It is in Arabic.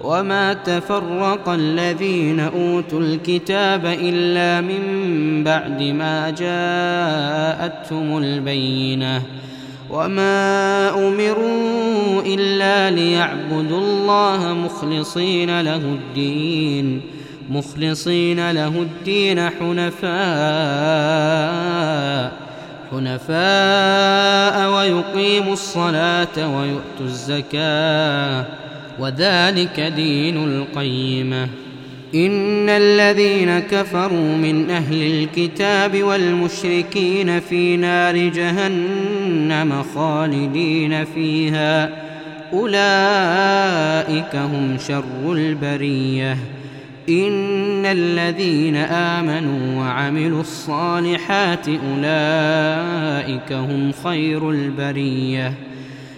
وما تفرق الذين اوتوا الكتاب الا من بعد ما جاءتهم البينه وما امروا الا ليعبدوا الله مخلصين له الدين مخلصين له الدين حنفاء حنفاء ويقيموا الصلاه ويؤتوا الزكاه وذلك دين القيمة. إن الذين كفروا من أهل الكتاب والمشركين في نار جهنم خالدين فيها. أولئك هم شر البرية. إن الذين آمنوا وعملوا الصالحات أولئك هم خير البرية.